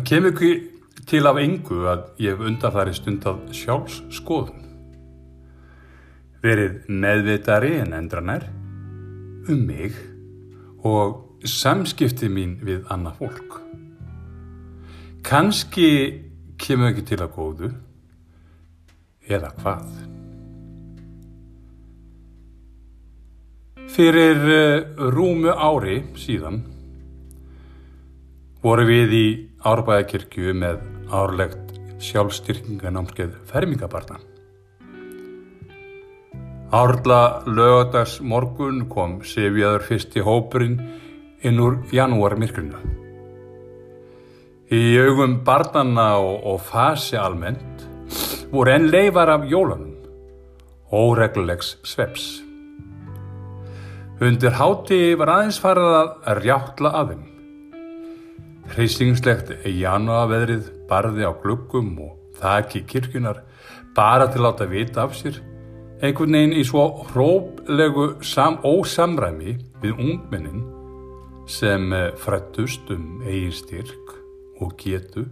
Það kemur ekki til af engu að ég hef undarfæri stund af sjálfsskoðun. Verið meðvitari en endranær um mig og samskipti mín við annað fólk. Kanski kemur ekki til að góðu eða hvað. Fyrir eh, rúmu ári síðan voru við í Árbæðakirkju með árlegt sjálfstyrkinganámskeið fermingabarna. Árla lögadags morgun kom Sifjaður fyrst í hópurinn inn úr janúar myrkrinu. Í augum barnanna og, og fasi almennt voru enn leifar af jólanum, óreglulegs sveps. Undir háti var aðeins farið að rjáttla af þeim. Hreysingslegt janúaveðrið barði á gluggum og þakki kirkjunar bara til að láta vita af sér einhvern veginn í svo hróplegu sam, ósamræmi við ungmennin sem frættust um eigin styrk og getu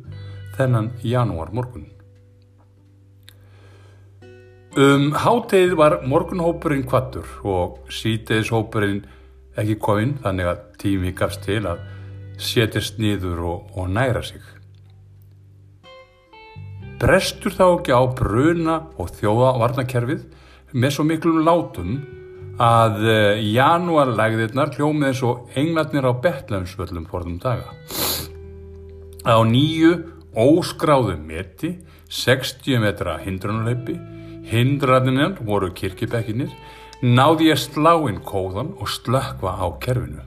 þennan janúar morgun. Um hátegið var morgunhópurinn kvattur og síteðishópurinn ekki kominn þannig að tími gafst til að setjast niður og, og næra sig. Brestur þá ekki á bruna og þjóðavarnakerfið með svo miklum látum að uh, janúarlægðirnar hljómið eins og englarnir á Betlemsvöllum forðum daga. Á nýju óskráðu meti, 60 metra hindrunarleipi, hindrarnir voru kirkibekkinir, náði ég sláinn kóðan og slökva á kerfinu.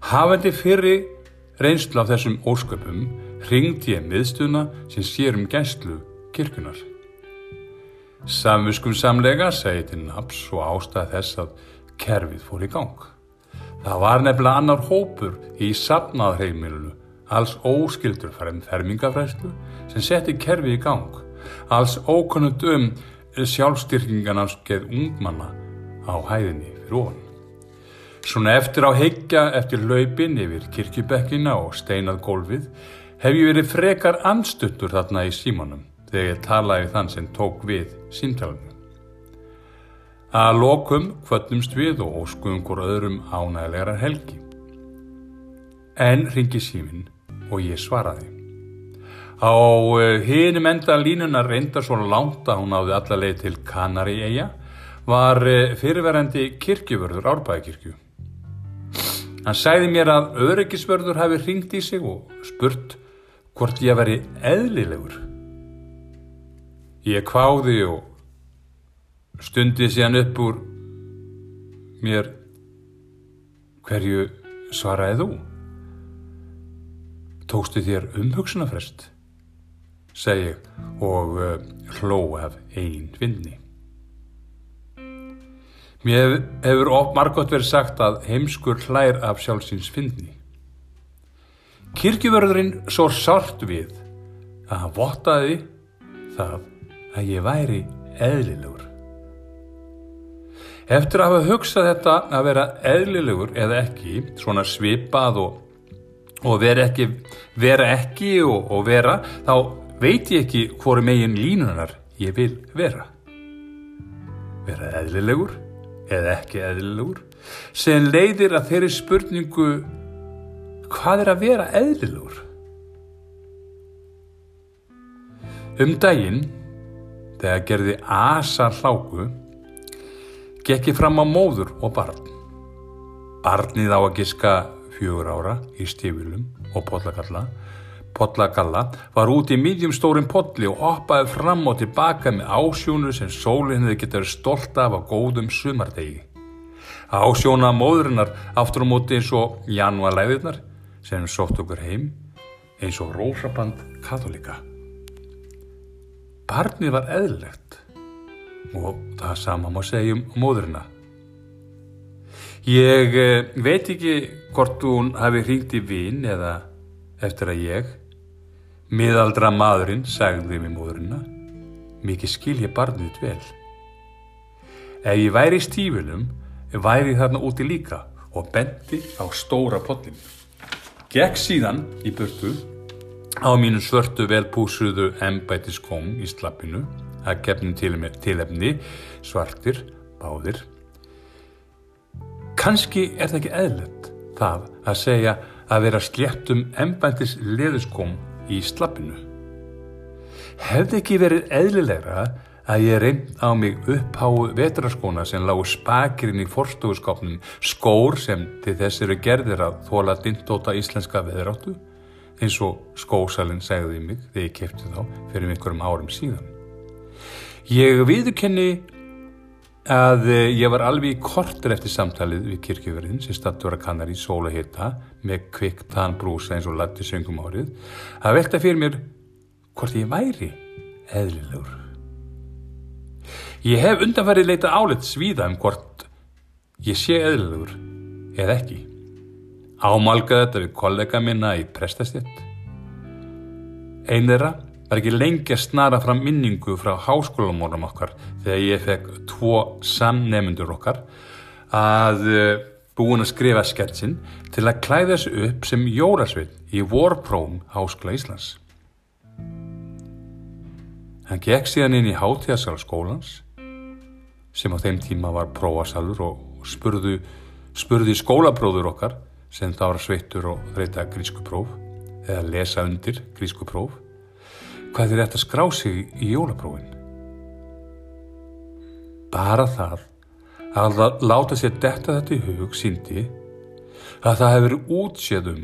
Hafandi fyrri reynslu af þessum ósköpum ringdi ég miðstuna sem sér um gæslu kirkunar. Samviskum samlega segi til naps og ástæð þess að kerfið fór í gang. Það var nefnilega annar hópur í sapnaðheimilinu, alls óskildur frem fermingafræslu sem setti kerfið í gang, alls ókunnut um sjálfstyrkinganarskið ungmanna á hæðinni fyrir ofan. Svona eftir á heikja eftir hlaupin yfir kirkjubekkina og steinað gólfið hef ég verið frekar anstuttur þarna í símanum þegar ég talaði þann sem tók við símtælunum. Að lokum kvöllumst við og óskuðum hvort öðrum ánægilegar helgi. En ringi símin og ég svaraði. Á eh, hinum enda línunar reyndar svo langt að hún áði allarleið til Kanari eiga var eh, fyrirverandi kirkjuvörður Árbæðikirkju. Hann sæði mér að öryggisvörður hafi ringt í sig og spurt hvort ég veri eðlilegur. Ég kváði og stundi síðan upp úr mér hverju svaraði þú? Tókstu þér umhugsunafrest? segi og uh, hló af einn vinni. Mér hefur margótt verið sagt að heimskur hlær af sjálfsins fyndni. Kirkjuvörðurinn svo sárt við að hann vottaði það að ég væri eðlilegur. Eftir að hafa hugsað þetta að vera eðlilegur eða ekki, svona svipað og, og vera ekki, vera ekki og, og vera, þá veit ég ekki hvori megin línunar ég vil vera. Vera eðlilegur eða ekki eðlilegur sem leiðir að þeirri spurningu hvað er að vera eðlilegur? Um daginn, þegar gerði asa hláku, gekki fram á móður og barn. Barnið á að giska fjögur ára í stífilum og pollakalla. Pollakalla var út í midjum stórin polli og hoppaði fram og tilbaka með ásjónu sem sólinn hefði getið stolt af á góðum sumardegi. Ásjóna móðurinnar aftur á móti eins og janúalæðirnar sem sótt okkur heim eins og rósaband katholika. Barnið var eðlilegt og það sama má segja um móðurina. Ég eh, veit ekki hvort hún hafi hringt í vinn eða eftir að ég, miðaldra maðurinn, sagði við móðurina, mikið skil ég barnið vel. Ef ég væri í stífunum, væri þarna úti líka og bendi á stóra pollinu. Gekk síðan í burtu á mínu svörtu velpúsuðu embætiskóm í slappinu að gefnum tilefni svartir, báðir. Kanski er það ekki eðlert það að segja að vera sléttum embætis leðuskóm í slappinu. Hefði ekki verið eðlilegra að ég reynd á mig uppháu vetraskóna sem lágu spakirinn í forstofuskapnum skór sem til þess eru gerðir að þóla dindóta íslenska veðráttu eins og skósalinn segði mig þegar ég kefti þá fyrir einhverjum árum síðan. Ég viðurkenni að ég var alveg í kortur eftir samtalið við kirkjöverðin sem stattur að kannar í sóla hitta með kvikt þann brúsa eins og latti söngum árið að velta fyrir mér hvort ég væri eðlilegur. Ég hef undanfærið leita áleitt svíða um hvort ég sé eðlilegur eða ekki. Ámalgaði þetta við kollega minna í prestastjett. Einera var ekki lengi að snara fram minningu frá háskólamónum okkar þegar ég fekk tvo samnefnundur okkar að eh, búin að skrifa sketsinn til að klæða þessu upp sem jólasveit í vorpróm Háskóla Íslands. Hann gekk síðan inn í hátíðasal skólans sem á þeim tíma var prófasalur og spurðu, spurði skólapróður okkar sem þá var sveittur og þreita grísku próf eða lesa undir grísku próf hvað er þetta að skrá sig í jólaprófin bara það að láta sér detta þetta í hug síndi að það hefur útséðum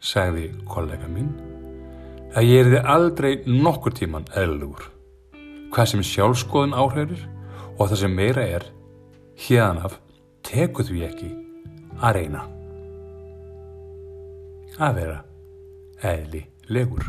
sagði kollega mín að ég er þið aldrei nokkur tíman eðlugur hvað sem sjálfskoðun áhrifir og það sem meira er, hérnaf tekur því ekki að reyna að vera eðli legur.